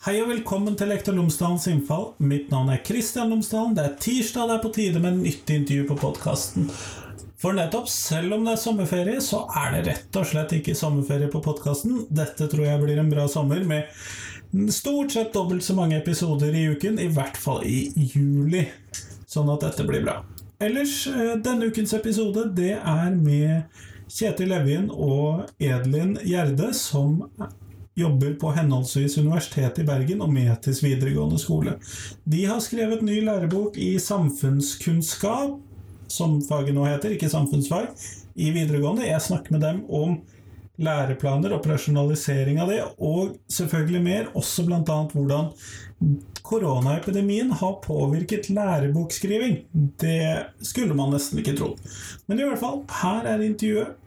Hei og velkommen til Lektor Lomsdalens innfall. Mitt navn er Kristian Lomsdalen. Det er tirsdag, det er på tide med nytt intervju på podkasten. For nettopp, selv om det er sommerferie, så er det rett og slett ikke sommerferie på podkasten. Dette tror jeg blir en bra sommer med stort sett dobbelt så mange episoder i uken, i hvert fall i juli. Sånn at dette blir bra. Ellers, eh, denne ukens episode, det er med Kjetil Evjen og Edlin Gjerde, som jobber på henholdsvis Universitetet i Bergen og Metis videregående skole. De har skrevet ny lærebok i samfunnskunnskap, som faget nå heter, ikke samfunnsfag, i videregående. Jeg snakker med dem om læreplaner, operasjonalisering av det, og selvfølgelig mer, også bl.a. hvordan koronaepidemien har påvirket lærebokskriving. Det skulle man nesten ikke tro. Men i hvert fall, her er intervjuet.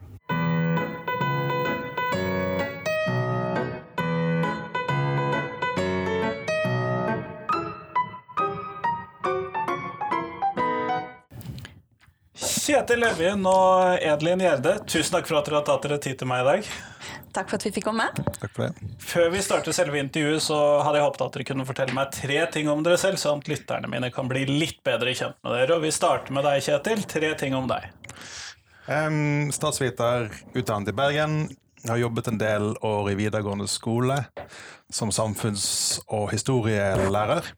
Kjetil Evjen og Edelin Gjerde, tusen takk for at dere har tatt dere tid til meg i dag. Takk for at vi fikk komme. Takk for det. Før vi starter selve intervjuet, så hadde jeg håpet at dere kunne fortelle meg tre ting om dere selv, sånn at lytterne mine kan bli litt bedre kjent med dere. Og vi starter med deg, Kjetil. Tre ting om deg. Um, statsviter, utdannet i Bergen. Jeg har jobbet en del år i videregående skole som samfunns- og historielærer.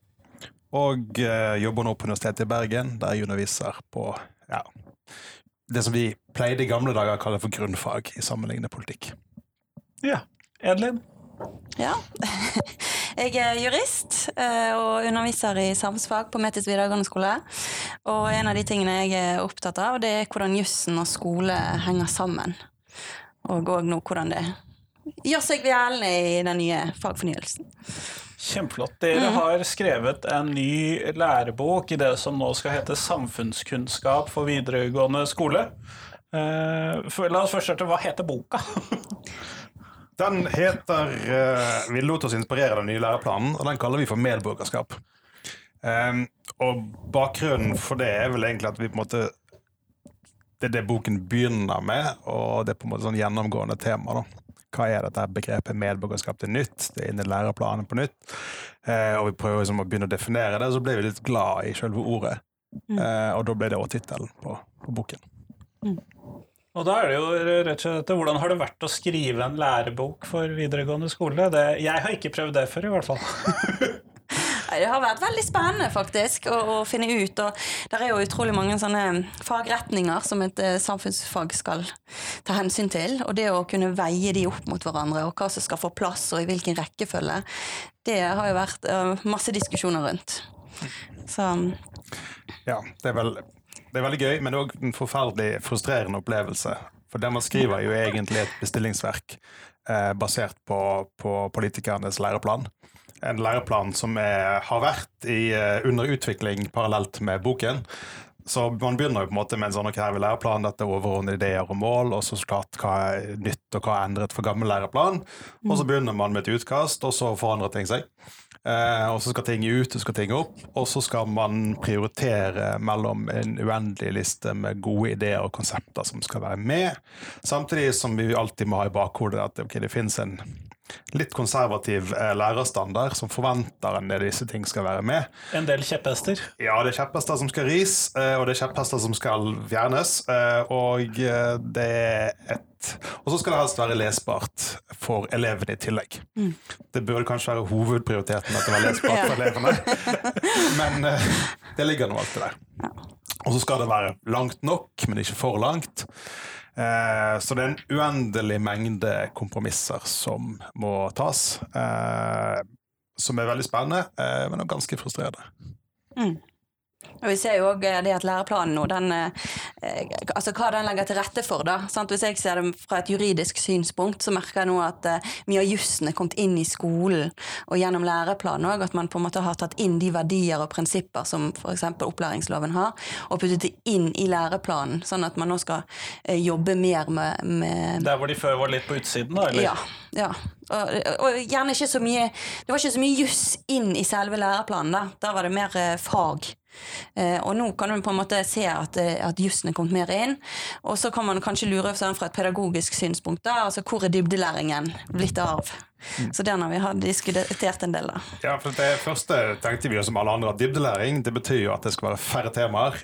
Og uh, jobber nå på Universitetet i Bergen, der jeg underviser på ja, det som vi pleide i gamle dager å kalle for grunnfag i sammenlignende politikk. Ja. Edlin? Ja. Jeg er jurist eh, og underviser i samfunnsfag på Metis videregående skole. Og en av de tingene jeg er opptatt av, det er hvordan jussen og skole henger sammen. Og òg nå hvordan det gjør seg gjeldende i den nye fagfornyelsen. Kjempeflott. Dere mm. har skrevet en ny lærebok i det som nå skal hete Samfunnskunnskap for videregående skole. Eh, la oss først starte. Hva heter boka? Den heter uh, Vi lot oss inspirere den nye læreplanen, og den kaller vi for medborgerskap. Um, og bakgrunnen for det er vel egentlig at vi på en måte Det er det boken begynner med, og det er på en måte sånn gjennomgående tema. da. Hva er dette begrepet medborgerskap til nytt? Det er inne i læreplanen på nytt. Eh, og vi prøver liksom å begynne å definere det, så ble vi litt glad i selve ordet. Uh, og da ble det òg tittelen på, på, boken. Mm. Og da er det jo rett og slett Hvordan har det vært å skrive en lærebok for videregående skole? Det, jeg har ikke prøvd det før, i hvert fall. Det har vært veldig spennende faktisk å, å, finne ut. og Det er jo utrolig mange sånne fagretninger som et uh, samfunnsfag skal ta hensyn til. Og det å kunne veie de opp mot hverandre, og hva som skal få plass, og i hvilken rekkefølge, det har jo vært uh, masse diskusjoner rundt. Så Ja, det er vel det er veldig gøy, men òg en forferdelig frustrerende opplevelse. For det man skriver, er jo egentlig et bestillingsverk eh, basert på, på, politikernes læreplan. En læreplan som er, har vært i, eh, under utvikling parallelt med boken. Så man begynner jo på en måte med en sånn ok, her vil læreplan, dette er overordnede ideer og mål, og så klart hva er nytt og hva er endret for gammel læreplan. Og så begynner man med et utkast, og så forandrer ting seg. Eh, og så skal ting ut, og skal ting opp. Og så skal man prioritere mellom en uendelig liste med gode ideer og konsepter som skal være med. Samtidig som vi alltid må ha i bakhodet at okay, det finnes en litt konservativ eh, lærerstandard som forventer en del disse ting skal være med. En del kjepphester? Ja, det er kjepphester som skal ris, eh, og det er kjepphester som skal fjernes. Eh, og det er et og så skal det helst være lesbart for elevene i tillegg. Mm. Det burde kanskje være hovedprioriteten at det var lesbart for elevene, men det ligger nå alltid der. Og så skal det være langt nok, men ikke for langt. Uh, så det er en uendelig mengde kompromisser som må tas. Uh, som er veldig spennende, men også ganske frustrerende. Mm. Og Vi ser jo òg det at læreplanen nå, den, eh, altså hva den legger til rette for. da, sant? Hvis jeg ser det fra et juridisk synspunkt, så merker jeg nå at eh, mye av jussen er kommet inn i skolen og gjennom læreplanen òg. At man på en måte har tatt inn de verdier og prinsipper som f.eks. opplæringsloven har, og puttet det inn i læreplanen. Sånn at man nå skal eh, jobbe mer med, med Der hvor de før var litt på utsiden, da? eller? Ja. ja. Og, og, gjerne ikke så mye Det var ikke så mye juss inn i selve læreplanen. Da Da var det mer fag Eh, og nå kan du på en måte se at, eh, at jussen er kommet mer inn. Og så kan man kanskje lure sånn fra et pedagogisk synspunkt. da, altså Hvor er dybdelæringen blitt av? Så den har vi har diskutert en del. da. Ja, for Det første tenkte vi jo som alle andre at dybdelæring det betyr jo at det skal være færre temaer,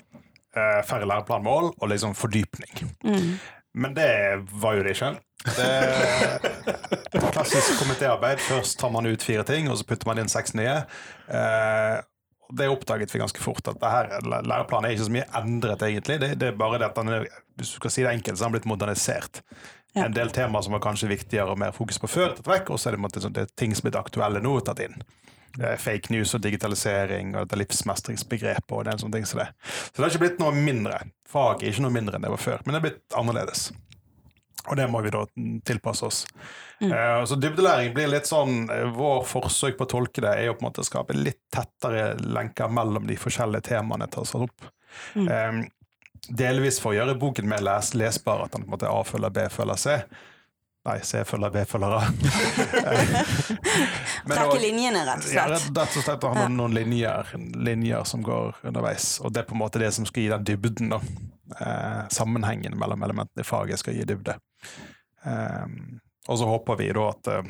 eh, færre læreplanmål og liksom fordypning. Men det var jo det ikke. Det er klassisk komitéarbeid. Først tar man ut fire ting, og så putter man inn seks nye. Eh, det oppdaget vi ganske fort, at det læreplanen er ikke så mye endret, egentlig. Det, det er bare det at den er, hvis du skal si det enkelt, så har den blitt modernisert. Ja. En del temaer som var kanskje viktigere og mer fokus på før, tatt vekk, og så er det, sånn- det er ting som er aktuelle nå, tatt inn. Fake news og digitalisering og dette livsmestringsbegrepet og den sånne ting som det. Så det har ikke blitt noe mindre. Faget er ikke noe mindre enn det var før, men det er blitt annerledes. Og det må vi da tilpasse oss. Eh, så dybdelæring blir litt sånn eh, Vår forsøk på å tolke det er jo på en måte å skape litt tettere lenker mellom de forskjellige temaene tas opp. Eh, delvis for å gjøre boken mer les lesbar, at den på en måte A følger B følger C. Nei, C følger B følger A. Men Trekke linjene, rett og slett. Ja, rett og slett å ha noen, noen linjer, linjer som går underveis. Og det er på en måte det som skal gi den dybden. da. Eh, sammenhengen mellom elementene i faget skal gi dybde. Eh, og så håper vi da at eh,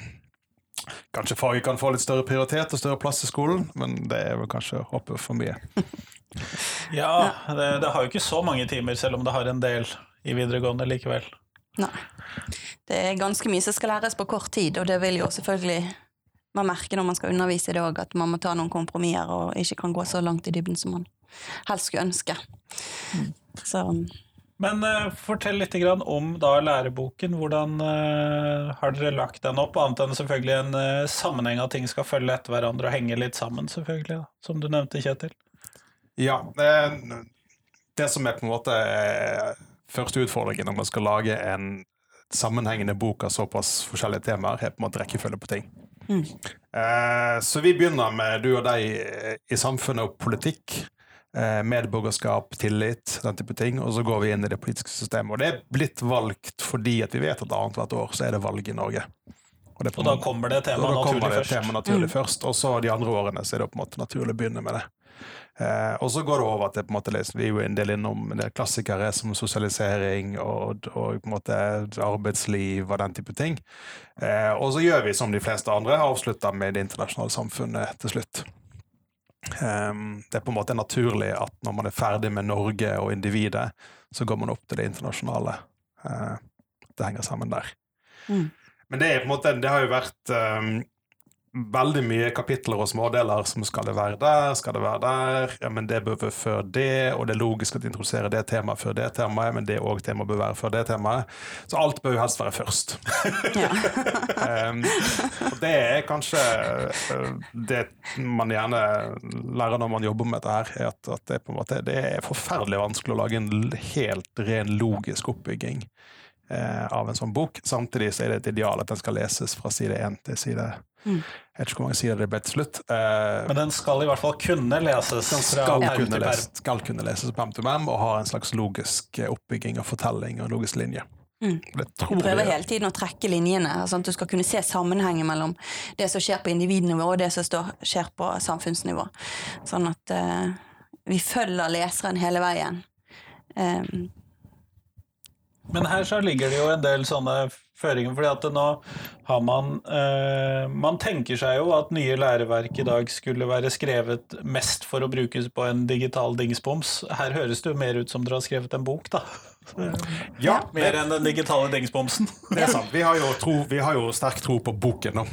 kanskje faget kan få litt større prioritet og større plass i skolen, men det er vel kanskje å håpe for mye. Ja, det, det har jo ikke så mange timer, selv om det har en del i videregående likevel. Nei. Det er ganske mye som skal læres på kort tid, og det vil jo selvfølgelig man merke når man skal undervise i det òg, at man må ta noen kompromisser og ikke kan gå så langt i dybden som man helst skulle ønske. Så Men uh, fortell litt om da læreboken. Hvordan uh, har dere lagt den opp, annet enn selvfølgelig en uh, sammenheng av ting skal følge etter hverandre og henge litt sammen, selvfølgelig, da, som du nevnte, Kjetil. Ja, det som er på en måte første utfordringen når man skal lage en sammenhengende bok av såpass forskjellige temaer, er på en måte rekkefølge på ting. Eh, Så vi begynner med du og deg eh, i samfunnet og politikk. eh, Medborgerskap, tillit, den type ting. Og så går vi inn i det politiske systemet. Og det er blitt valgt fordi at vi vet at annethvert år så er det valg i Norge. Og, det på Og da kommer det temaet naturlig det først. tema naturlig først, og så de andre årene så er det på en måte naturlig å begynne med det. Eh, og så går det over til på en måte, vi er jo en del innom del klassikere som sosialisering og, og på en måte arbeidsliv og den type ting. Eh, og så gjør vi som de fleste andre, avslutter med det internasjonale samfunnet til slutt. Eh, det er på en måte naturlig at når man er ferdig med Norge og individet, så går man opp til det internasjonale. Eh, det henger sammen der. Mm. Men det måte, det har jo vært eh, veldig mye kapitler og smådeler som skal det være der, skal det være der, ja, men det bør være før det, og det er logisk at de introduserer det temaet før det temaet, men det òg temaet bør være før det temaet. Så alt bør jo helst være først. Um, og det er kanskje uh, det man gjerne lærer når man jobber med dette her, er at, at det, måte, det er forferdelig vanskelig å lage en helt ren logisk oppbygging eh, av en sånn bok. Samtidig så er det et ideal at den skal leses fra side én til side Mm. Jeg vet ikke hvor mange sider det ble til slutt. Eh, Men den skal i hvert fall kunne leses den skal kunne, perm. skal kunne leses til perm og ha en slags logisk eh, oppbygging og fortelling og logisk linje. Mm. Det Du tror prøver hele tiden å trekke linjene, sånn at du skal kunne se sammenhengen mellom det som skjer på individnivå og det som står, skjer på samfunnsnivå. Sånn at eh, vi følger leseren hele veien. Um, Men her så ligger det jo en del sånne føringer, fordi at nå har man eh, Man tenker seg jo at nye læreverk i dag skulle være skrevet mest for å brukes på en digital dingsboms. Her høres det jo mer ut som dere har skrevet en bok, da. Ja, Mer enn den digitale dingsbomsen. Det er sant. Vi har jo, tro, vi har jo sterk tro på boken nå.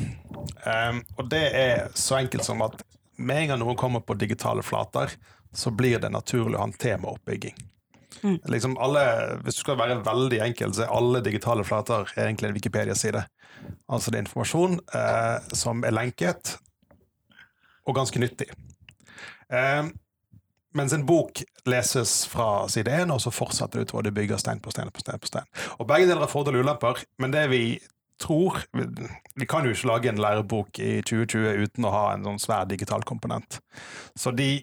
Um, og det er så enkelt som at med en gang noen kommer på digitale flater, så blir det naturlig å ha en temaoppbygging. Liksom alle, hvis du skal være veldig enkel, så er alle digitale flater egentlig en Wikipedia-side. Altså det er informasjon eh, som er lenket, og ganske nyttig. Eh, mens en bok leses fra side én, og så fortsetter det utover. Du bygger stein på stein på stein. på stein. Og Begge deler har fordeler og ulemper, men det vi tror vi, vi kan jo ikke lage en lærebok i 2020 uten å ha en sånn svær digital komponent. Så de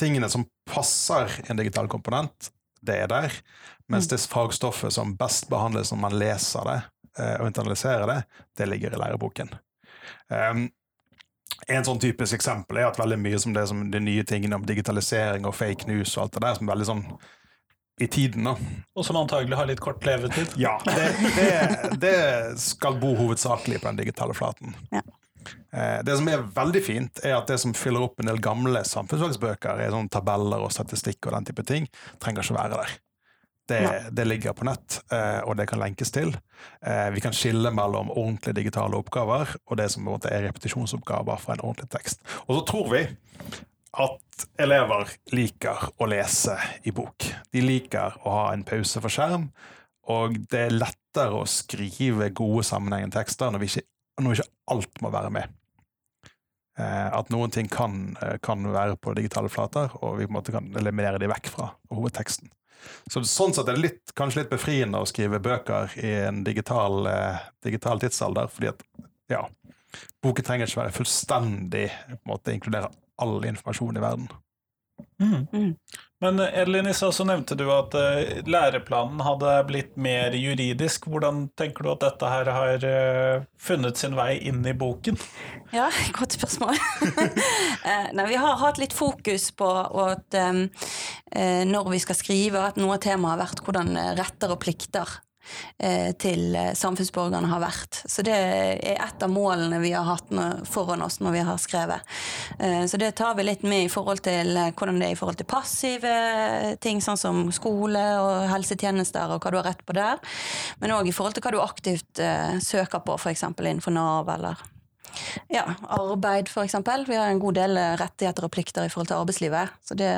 tingene som passer en digital komponent, det er der. Mens det fagstoffet som best behandles når man leser det eh, og internaliserer det, det ligger i læreboken. Um, En sånn typisk eksempel er at veldig mye som det som de nye tingene om digitalisering og fake news og alt det der, som er veldig sånn i tiden. da. Og som antagelig har litt kort levetid. Ja, det, det, det skal bo hovedsakelig på den digitale flaten. Ja. Eh, Det som er veldig fint, er at det som fyller opp en del gamle samfunnsfagsbøker, er sånne tabeller og statistikk og den type ting, trenger ikke være der. Det, det ligger på nett, eh, og det kan lenkes til. Eh, Vi kan skille mellom ordentlige digitale oppgaver og det som er repetisjonsoppgaver fra en ordentlig tekst. Og så tror vi at elever liker å lese i bok. De liker å ha en pause for skjerm, og det er lettere å skrive gode sammenhengende tekster når, vi ikke, når ikke alt må være med. Eh, at noen ting kan, eh, kan være på digitale flater, og vi på en måte kan eliminere de vekk fra hovedteksten. Så sånn sett er det litt, kanskje litt befriende å skrive bøker i en digital, eh, digital tidsalder, fordi at ja, boken trenger ikke være fullstendig på en måte inkludere all informasjon i verden. Mhm. Mm. Men eh, Elin, i stad så nevnte du at eh, læreplanen hadde blitt mer juridisk. Hvordan tenker du at dette her har eh, funnet sin vei inn i boken? Ja, godt spørsmål. Nei, vi har hatt litt fokus på at um, når vi skal skrive, at noe av temaet har vært hvordan retter og plikter til eh, samfunnsborgerne har vært. Så det er et av målene vi har hatt foran oss når vi har skrevet. Eh, Så det tar vi litt med i forhold til eh, hvordan det er i forhold til passive ting, sånn som skole og helsetjenester og hva du har rett på der. Men òg i forhold til hva du aktivt eh, søker på, f.eks. innenfor Nav eller ja, arbeid eksempel. Vi har en god del eh, rettigheter og plikter i forhold til arbeidslivet. Så det,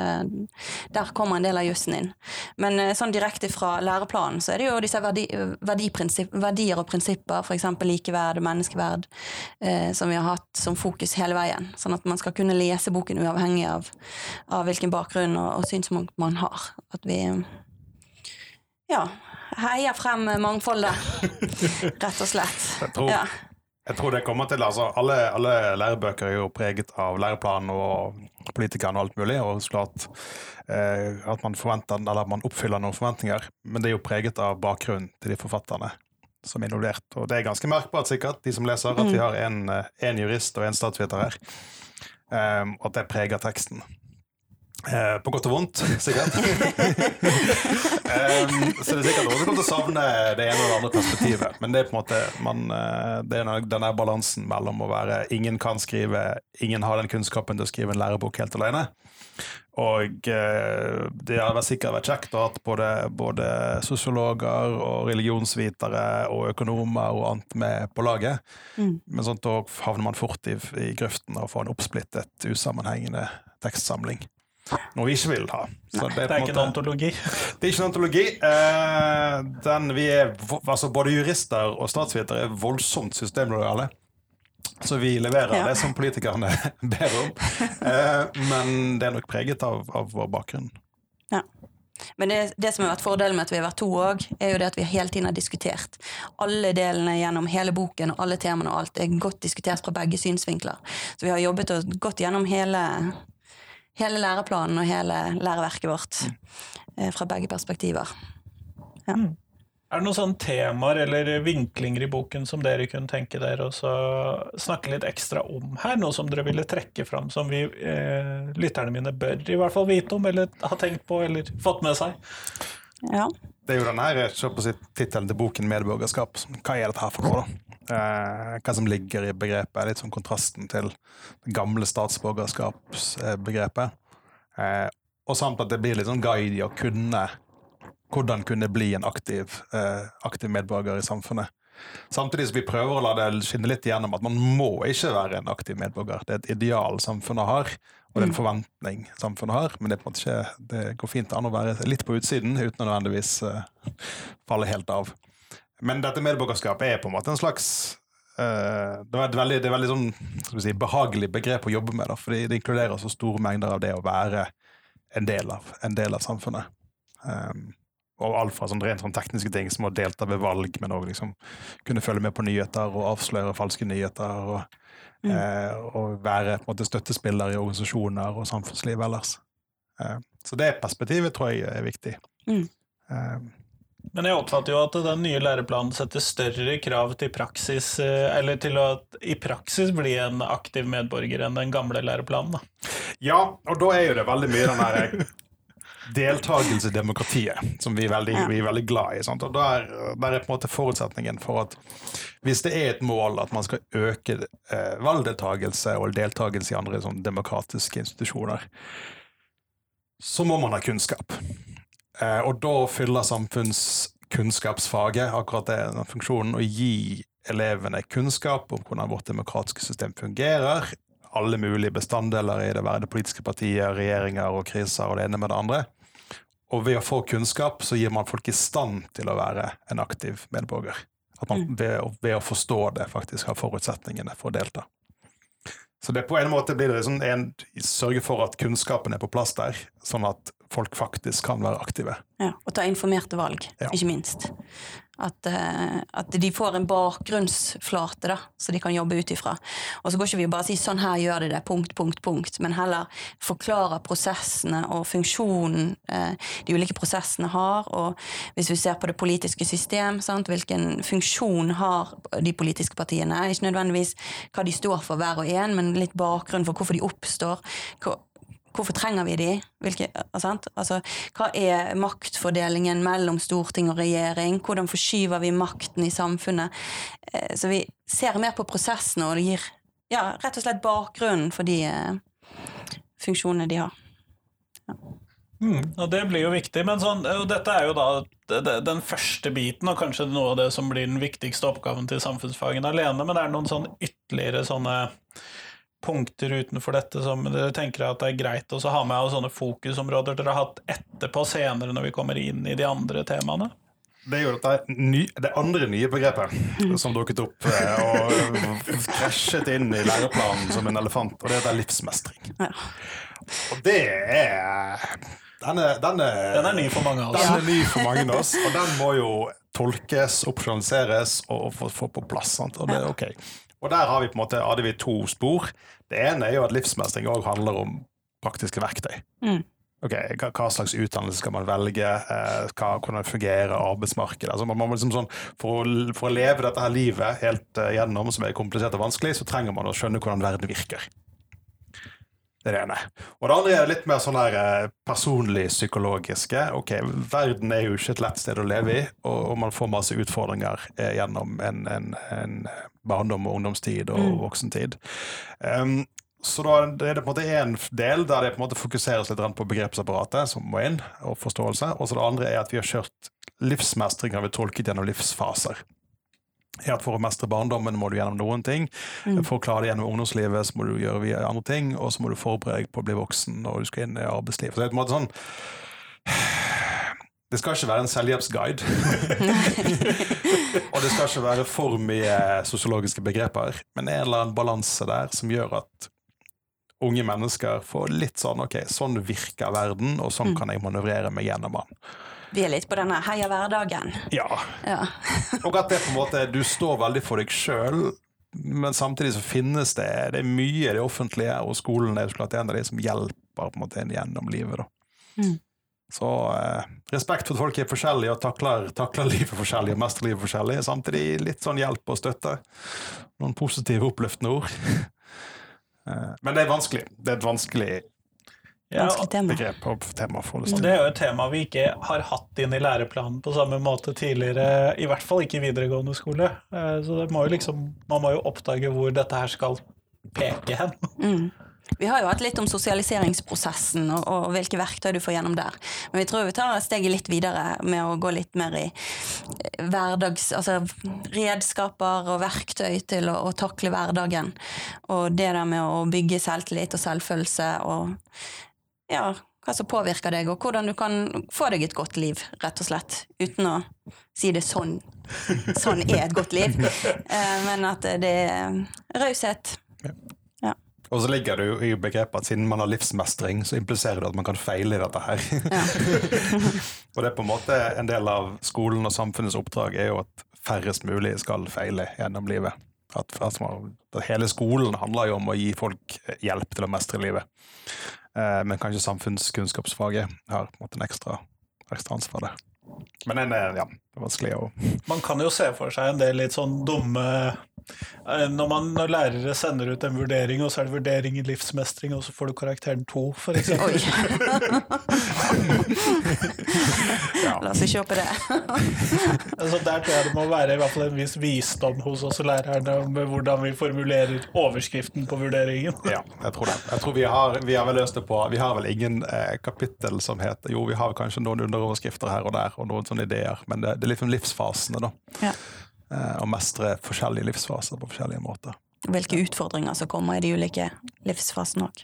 der kommer en del av jussen inn. Men eh, sånn direkte fra læreplanen så er det jo disse verdi, verdier og prinsipper, f.eks. likeverd og menneskeverd, eh, som vi har hatt som fokus hele veien. Sånn at man skal kunne lese boken uavhengig av, av hvilken bakgrunn og, og synspunkt man har. At vi ja, heier frem mangfoldet, rett og slett. Jeg tror, Ja. Jeg tror det kommer til altså, alle, alle lærebøker er jo preget av læreplanen og politikerne og alt mulig, og så klart eh, at man forventer, eller at man oppfyller noen forventninger, men det er jo preget av bakgrunnen til de forfatterne som er involvert. Og det er ganske merkbart, sikkert, de som leser, at vi har en, eh, en jurist og en statsviter her. Um, at det preger teksten. Eh, på godt og vondt, sikkert. um, så det er sikkert noen som kommer til å savne det ene og det andre perspektivet. Men det er på en måte man, eh, det er den der balansen mellom å være ingen kan skrive, ingen har den kunnskapen til å skrive en lærebok helt alene. Og eh, det har sikkert vært kjekt å ha både, både sosiologer og religionsvitere og økonomer og annet med på laget. Mm. Men sånn da havner man fort i, i grøften og får en oppsplittet, usammenhengende tekstsamling. Noe vi ikke vil ha. Så Det er på er ikke en antologi. det er ikke en antologi. Eh, den, vi er, altså både jurister og statsvitere er voldsomt systemlojale. Så vi leverer Ja. det som politikerne ber om. Eh, men det er nok preget av, av vår bakgrunn. Men det, det som har vært fordelen med at vi har vært to òg, er jo det at vi hele tiden har diskutert. Alle delene gjennom hele boken og alle temaene og alt er godt diskutert fra begge synsvinkler. Så vi har jobbet og gått gjennom hele, hele læreplanen og hele læreverket vårt eh, fra begge perspektiver. Er det noen sånne temaer eller vinklinger i boken som dere kunne tenke dere å så snakke litt ekstra om her? Noe som dere ville trekke fram, som vi eh, lytterne mine bør i hvert fall vite om, eller har tenkt på, eller fått med seg? Ja. Det er jo den her, tittelen til boken 'Medborgerskap'. Hva er dette her for noe, da? Eh, hva som ligger i begrepet. Litt sånn kontrasten til det gamle statsborgerskapsbegrepet. Eh, og samt at det blir litt sånn guide i å kunne hvordan kunne bli en aktiv, eh, aktiv medborger i samfunnet. Samtidig som vi prøver å la det skinne litt igjennom at man må ikke være en aktiv medborger. Det er et ideal samfunnet har, og det er en forventning samfunnet har, men det, ikke, det går fint an å være litt på utsiden uten å nødvendigvis uh, falle helt av. Men dette medborgerskapet er på en måte en slags uh, det er et veldig, det er veldig sånn, si, behagelig begrep å jobbe med, da, fordi det inkluderer så store mengder av det å være en del av, en del av samfunnet. Um, og alt fra sånn rent sånn tekniske ting som å delta ved valg, men òg liksom kunne følge med på nyheter og avsløre falske nyheter. Og, Mm. eh, og være på en måte støttespiller i organisasjoner og samfunnsliv ellers. Eh, så det perspektivet tror jeg er viktig. Mm. Eh, Men jeg oppfatter jo at den nye læreplanen setter større krav til praksis, eh, eller til å i praksis bli en aktiv medborger enn den gamle læreplanen. Da. Ja, og da er jo det veldig mye den der deltakelse i demokratiet, som vi er veldig, vi er veldig glad i. Sant? Og der, der er på en måte forutsetningen for at hvis det er et mål at man skal øke eh, valgdeltakelse og deltakelse i andre sånn, demokratiske institusjoner, så må man ha kunnskap. Eh, og da fyller samfunnskunnskapsfaget akkurat det, den funksjonen å gi elevene kunnskap om hvordan vårt demokratiske system fungerer. Alle mulige bestanddeler i det, være det politiske partier, regjeringer og kriser og det ene med det andre. Og ved å få kunnskap så gir man folk i stand til å være en aktiv medborger. At man ved, å- ved å forstå det faktisk har forutsetningene for å delta. Så det på en måte blir det sånn en, sørge for at kunnskapen er på plass der, sånn at folk faktisk kan være aktive. Ja, og ta informerte valg, Ja. ikke minst. At, uh, at de får en bakgrunnsflate da, så de kan jobbe ut ifra. Og så går ikke vi og bare si sånn her gjør de det, punkt, punkt, punkt, men heller forklare prosessene og funksjonen uh, de ulike prosessene har. Og hvis vi ser på det politiske system, sant, hvilken funksjon har de politiske partiene? Ikke nødvendigvis hva de står for hver og en, men litt bakgrunn for hvorfor de oppstår. Hvor, Hvorfor trenger vi de? Hvilke, sant? Altså, hva er maktfordelingen mellom storting og regjering? Hvordan forskyver vi makten i samfunnet? Eh, Så vi ser mer på prosessene, og det gir ja, rett og slett bakgrunnen for de eh, funksjonene de har. Mm, og det blir jo viktig, men sånn, dette er jo da det- det- den første biten, og kanskje noe av det som blir den viktigste oppgaven til samfunnsfagene alene, men det er noen sånn ytterligere sånne punkter utenfor dette som dere tenker at det er greit å ha med, og sånne fokusområder dere har hatt etterpå senere når vi kommer inn i de andre temaene? Det er jo dette ny, det andre nye begrepet som dukket opp eh, og krasjet inn i læreplanen som en elefant, og det er livsmestring. Og det er Den er, den er, Den er ny for mange av oss. Den er ny for mange av oss, og den må jo tolkes, opsjonaliseres og, få, få på plass. Sant? Og, det, er ok. og der har vi på en måte, hadde vi to spor. Det ene er jo at livsmestring òg handler om praktiske verktøy. Mm. Ok, hva, hva slags utdannelse skal man velge? Eh, hva, hvordan fungerer arbeidsmarkedet? Altså man, man må liksom sånn, for, å, for å leve dette her livet helt eh, gjennom, som er komplisert og vanskelig, så trenger man å skjønne hvordan verden virker. Det er det ene. Og det andre er litt mer sånn der eh, personlig psykologiske. Ok, verden er jo ikke et lett sted å leve i, og, man får masse utfordringer eh, gjennom en, en, en barndom og ungdomstid og voksentid. Um, så da er det på en måte en del der det på en måte fokuseres litt på begrepsapparatet som må inn, og forståelse. Og så det andre er at vi har kjørt livsmestring har vi tolket gjennom livsfaser. Er at For å mestre barndommen må du gjennom noen ting. For å klare det gjennom ungdomslivet så må du gjøre via andre ting, og så må du forberede deg på å bli voksen når du skal inn i arbeidslivet. Så det er på en måte sånn det skal ikke være en selvhjelpsguide. og det skal ikke være for mye sosiologiske begreper, men en eller annen balanse der som gjør at unge mennesker får litt sånn ok, sånn virker verden, og sånn kan jeg manøvrere meg gjennom den. Vi er litt på denne heia hverdagen. Ja. Ja. Og at det på en måte, du står veldig for deg sjøl, men samtidig så finnes det det er mye i det offentlige, og skolen er jo klart en av de som hjelper på en måte en gjennom livet. da. Mm. Så eh, respekt for at folk er forskjellige og takler, takler livet forskjellig og mestrer livet forskjellig. Samtidig litt sånn hjelp og støtte. Noen positive, oppløftende ord. Eh, Men det er vanskelig. Det er et vanskelig Vanskelig tema. begrep og tema for og det er jo et tema vi ikke har hatt inn i læreplanen på samme måte tidligere, i hvert fall ikke i videregående skole. Eh, Så det må jo liksom, man må jo oppdage hvor dette her skal peke hen. Mm. Vi har jo hatt litt om sosialiseringsprosessen og, og hvilke verktøy du får gjennom der. Men vi tror vi tar steget litt videre med å gå litt mer i eh, hverdags... Altså redskaper og verktøy til å, å takle hverdagen. Og det der med å bygge selvtillit og selvfølelse og ja, hva som påvirker deg, og hvordan du kan få deg et godt liv, rett og slett. Uten å si det sånn. Sånn er et godt liv. Eh, Men at det er raushet. Og så ligger det jo i begrepet at siden man har livsmestring, så impliserer det at man kan feile i dette her. Ja. og det er på en måte en del av skolen og samfunnets oppdrag er jo at færrest mulig skal feile gjennom livet. At, at, hele skolen handler jo om å gi folk hjelp til å mestre livet. Eh, men kanskje samfunnskunnskapsfaget har på en måte en ekstra, ekstra ansvar der. Men den er, ja, det er vanskelig å Man kan jo se for seg en del litt sånn dumme eh, når, man, når lærere sender ut en vurdering, og så er det vurdering i livsmestring, og så får du karakteren to, f.eks. Oi. La oss ikke håpe det. Altså, der tror jeg det må være i hvert fall en viss visdom hos oss lærerne om hvordan vi formulerer overskriften på vurderingen. Ja, jeg tror det. Jeg tror vi har, vi har vel løst det på Vi har vel ingen eh, kapittel som heter Jo, vi har kanskje noen underoverskrifter her og der, og noen sånne ideer, men det, det er liksom livsfasene, da. Ja. Eh, å mestre forskjellige livsfaser på forskjellige måter. Hvilke utfordringer som kommer i de ulike livsfasene òg.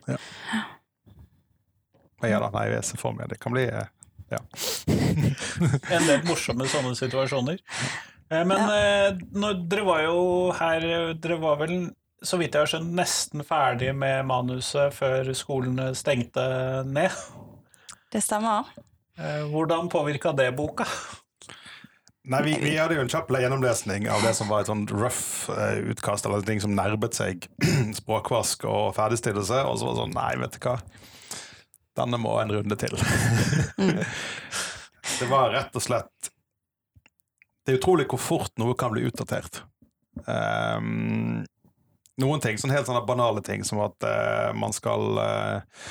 Men ja da, nei, jeg ser for meg det kan bli eh, ja. En del morsomme sånne situasjoner. Eh, Men eh, når, dere var jo her Dere var vel, så vidt jeg har skjønt, nesten ferdig med manuset før skolene stengte ned. Det stemmer. Eh, Hvordan påvirka det boka? Nei, vi, vi hadde jo en kjapp gjennomlesning av det som var et sånn rough eh, utkast, eller ting som nærmet seg språkvask og ferdigstillelse, og så var det sånn Nei, vet du hva, denne må en runde til. det var rett og slett Det er utrolig hvor fort noe kan bli utdatert. Um, noen ting, sånn helt sånne banale ting som at uh, man skal uh,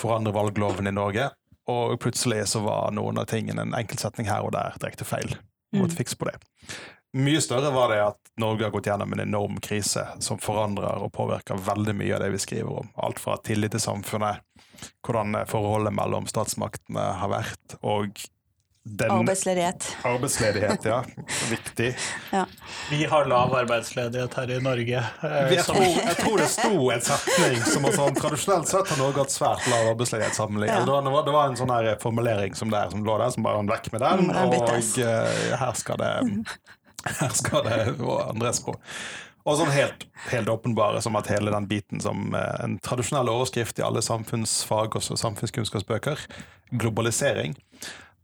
forandre valgloven i Norge, og plutselig så var noen av tingene en enkeltsetning her og der direkte feil. Måtte fiks på det. Mye større var det at Norge har gått gjennom en enorm krise som forandrer og påvirker veldig mye av det vi skriver om. Alt fra tillit til samfunnet, hvordan forholdet mellom statsmaktene har vært, og den Arbeidsledighet. arbeidsledighet, ja. Viktig. Ja. Vi har lav arbeidsledighet her i Norge. eh, Jeg tror, jeg tror det sto en setning som var sånn Tradisjonelt sett har Norge hatt svært lav arbeidsledighet sammenlignet. Ja. Det, var- det, var, en sånn her formulering som der som lå der, som bare var vekk med den. Mm, den og eh, her skal det Her skal det andres på. Og sånn helt, helt åpenbare som at hele den biten som eh, en tradisjonell overskrift i alle samfunnsfag og samfunnskunnskapsbøker, globalisering,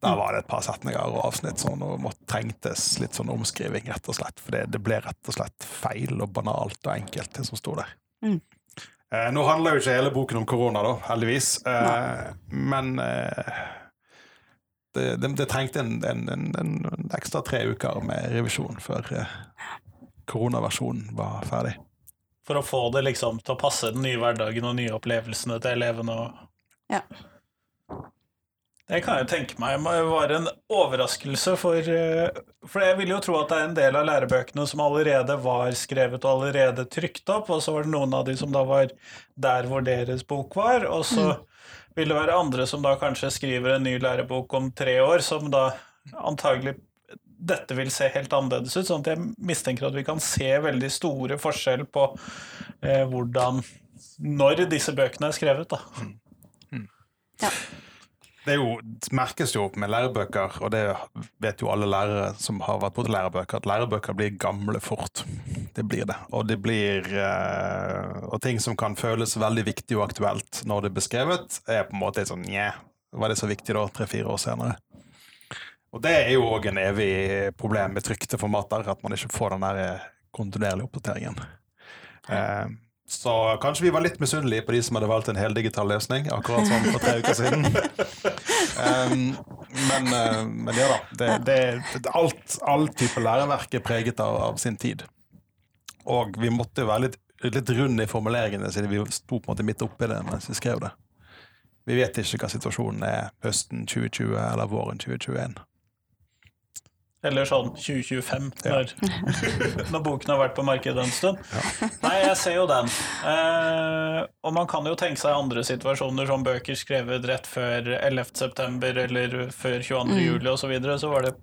der var det et par setninger og avsnitt som måtte trengtes litt sånn omskriving, rett og slett. For det, det ble rett og slett feil og banalt og enkelt, det som sto der. Mm. Eh, nå handler jo ikke hele boken om korona, da, heldigvis. Eh, men eh, det, det, det trengte en, en, en, en ekstra tre uker med revisjon før eh, koronaversjonen var ferdig. For å få det liksom til å passe den nye hverdagen og nye opplevelsene til elevene. Og Ja. Det kan jeg tenke meg må være en overraskelse for eh, For jeg vil jo tro at det er en del av lærebøkene som allerede var skrevet og allerede trykt opp, og så var det noen av de som da var der hvor deres bok var, og så vil det være andre som da kanskje skriver en ny lærebok om tre år, som da antagelig dette vil se helt annerledes ut. sånn at jeg mistenker at vi kan se veldig store forskjell på eh, hvordan Når disse bøkene er skrevet, da. Det jo, det merkes jo med lærebøker, og det vet jo alle lærere som har vært på lærebøker, at lærebøker blir gamle fort. Det blir det. Og det blir eh, Og ting som kan føles veldig viktig og aktuelt når det er beskrevet, er på en måte sånn Nja, var det så viktig da, tre-fire år senere? Og det er jo òg en evig problem med trykte formater, at man ikke får den der eh, kontinuerlige oppdateringen. Eh, så kanskje vi var litt misunnelige på de som hadde valgt en heldigital løsning, akkurat sånn for tre uker siden. Um, men, uh, men ja da. Det, det, det, alt, all type læreverk er preget av, av sin tid. Og vi måtte være litt, litt runde i formuleringene, siden vi sto på en måte midt oppi det mens vi skrev det. Vi vet ikke hva situasjonen er høsten 2020 eller våren 2021. Eller sånn 2025, Ja. når, når boken har vært på markedet en stund. Nei, jeg ser jo den. Eh, og man kan jo tenke seg andre situasjoner, som bøker skrevet rett før 11. september eller før 22. juli osv. Så, videre, så var det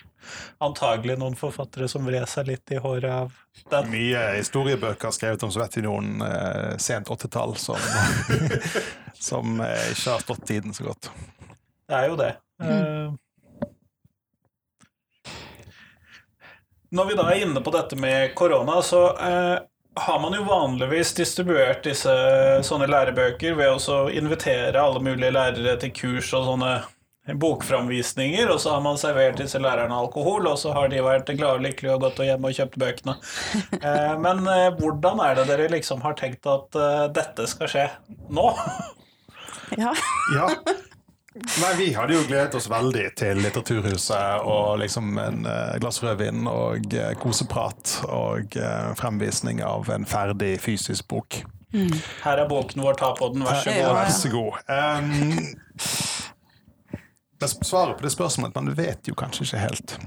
antagelig noen forfattere som vred seg litt i håret av den. Mye historiebøker skrevet om Sovjetunionen eh, sent 80-tall som, som eh, ikke har stått tiden så godt. Det er jo det. Eh, Når vi da er inne på dette med korona, så eh, har man jo vanligvis distribuert disse sånne lærebøker ved å invitere alle mulige lærere til kurs og sånne bokframvisninger, og så har man servert disse lærerne alkohol, og så har de vært glade og lykkelige og gått hjem og kjøpt bøkene. Eh, men eh, hvordan er det dere liksom har tenkt at eh, dette skal skje nå? Ja. Ja. Nei, Vi hadde jo gledet oss veldig til Litteraturhuset og liksom en uh, glass rødvin og uh, koseprat og uh, fremvisning av en ferdig fysisk bok. Mm. Her er boken vår, ta på den, vær så god. Vær så god. Um, svaret på det spørsmålet man vet jo kanskje ikke helt.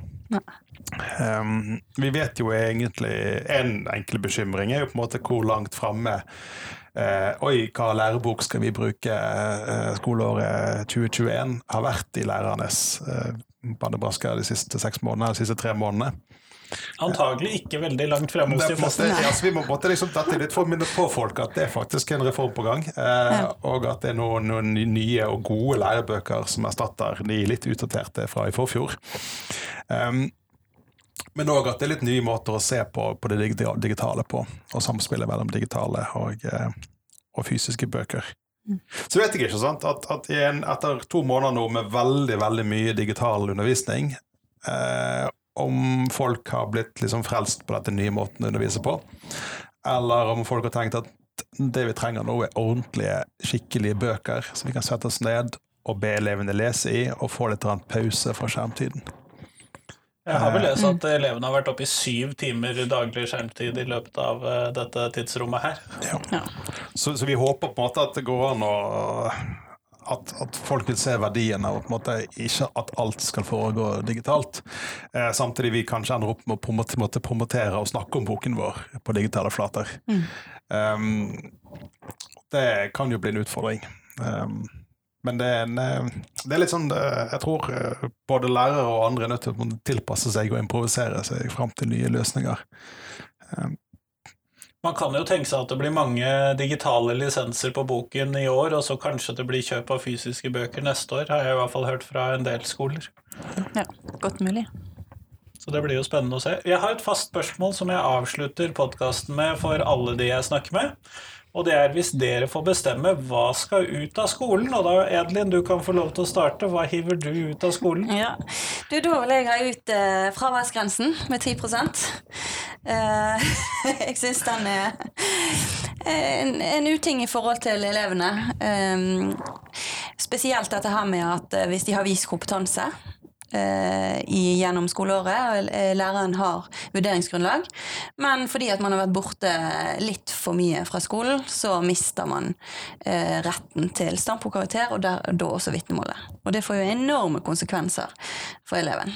Um, vi vet jo egentlig En enkel bekymring er jo på en måte hvor langt framme eh, Oi, hva lærebok skal vi bruke eh, skoleåret 2021 har vært i lærernes eh, bannebrasker de siste seks månedene, de siste tre månedene. Antagelig ikke veldig langt fremme hos de fleste. Altså, vi må måtte liksom dette litt for å minne på folk at det er faktisk en reform på gang. Eh, og at det er noen, noen, nye og gode lærebøker som erstatter de litt utdaterte fra i forfjor. Um, men òg at det er litt nye måter å se på, på det digitale på, og samspillet mellom digitale og, eh, og fysiske bøker. Mm. Så vet jeg ikke sant, at, at en, etter to måneder nå med veldig veldig mye digital undervisning, eh, om folk har blitt liksom frelst på dette nye måten å undervise på, eller om folk har tenkt at det vi trenger nå, er ordentlige, skikkelige bøker som vi kan sette oss ned og be elevene lese i, og få litt pause fra skjermtiden. Jeg har vel lest at elevene har vært oppe i syv timer daglig skjermtid i løpet av eh, dette tidsrommet her. Ja. Så, så, vi håper på en måte at det går an å at, at, folk vil se verdien av ikke at alt skal foregå digitalt. Eh, samtidig vi kanskje ender opp med å promotere, promotere og snakke om boken vår på digitale flater. Mm. Um, det kan jo bli en utfordring. Um, men det er, en, eh, det er, litt sånn eh, Jeg tror eh, både lærere og andre er nødt til å tilpasse seg og improvisere seg fram til nye løsninger. Um, man kan jo tenke seg at det blir mange digitale lisenser på boken i år, og så kanskje det blir kjøp av fysiske bøker neste år, har jeg i hvert fall hørt fra en del skoler. Ja, godt mulig. Så det blir jo spennende å se. Jeg har et fast spørsmål som jeg avslutter podkasten med for alle de jeg snakker med. Og det er hvis dere får bestemme hva skal ut av skolen. Og da, Edlin, du kan få lov til å starte. Hva hiver du ut av skolen? Ja, du, Da vil jeg ha ut eh, fraværsgrensen med 10 eh, Jeg syns den er en, en, uting i forhold til elevene. Eh, spesielt dette her med at eh, hvis de har vist kompetanse Eh, i, gjennom skoleåret. Eh, læreren har vurderingsgrunnlag. Men fordi at man har vært borte litt for mye fra skolen, så mister man eh, retten til standpunktkarakter, og der, da også vitnemålet. Og det får jo enorme konsekvenser for eleven.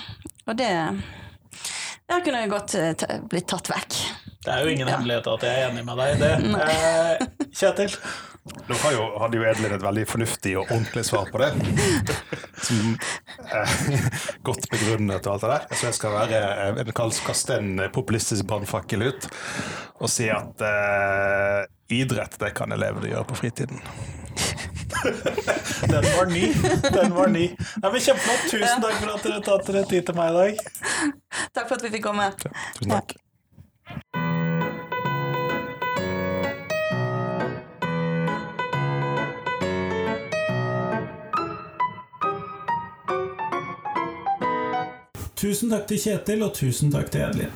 Og det der kunne godt blitt tatt vekk. Det er jo ingen ja. hemmelighet at jeg er enig med deg i det. Eh, Kjetil? Nå jo, hadde jo Edlin et veldig fornuftig og ordentlig svar på det. Som eh, Godt begrunnet og alt det der. Så jeg skal være eh, kaste en populistisk brannfakkel ut og si at eh, idrett det kan elevene gjøre på fritiden. Den var ny. Den var ny. Nei, men Kjempeflott. Tusen takk for at dere tatt dere tid til meg i dag. Takk for at vi fikk komme. Ja, tusen takk. Tusen takk til Kjetil, og tusen takk til Edlin.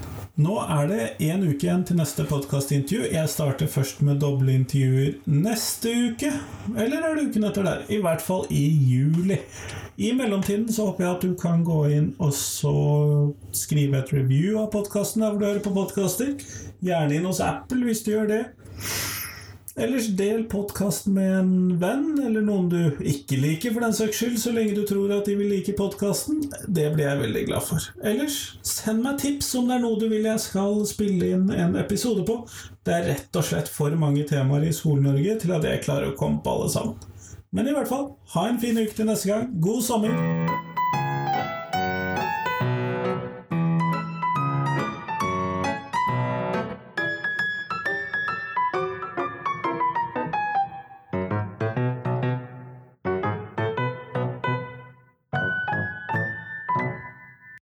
Nå er det én uke igjen til neste podkastintervju. Jeg starter først med doble intervjuer neste uke. Eller er det uken etter der? I hvert fall i juli. I mellomtiden så håper jeg at du kan gå inn og så skrive et review av podkasten der hvor du hører på podkaster. Gjerne inn hos Apple hvis du gjør det. Ellers del podkasten med en venn, eller noen du ikke liker, for den saks skyld, så lenge du tror at de vil like podkasten. Det blir jeg veldig glad for. Ellers, send meg tips om det er noe du vil jeg skal spille inn en episode på. Det er rett og slett for mange temaer i Skole-Norge til at jeg klarer å komme på alle sammen. Men i hvert fall, ha en fin uke til neste gang. God sommer!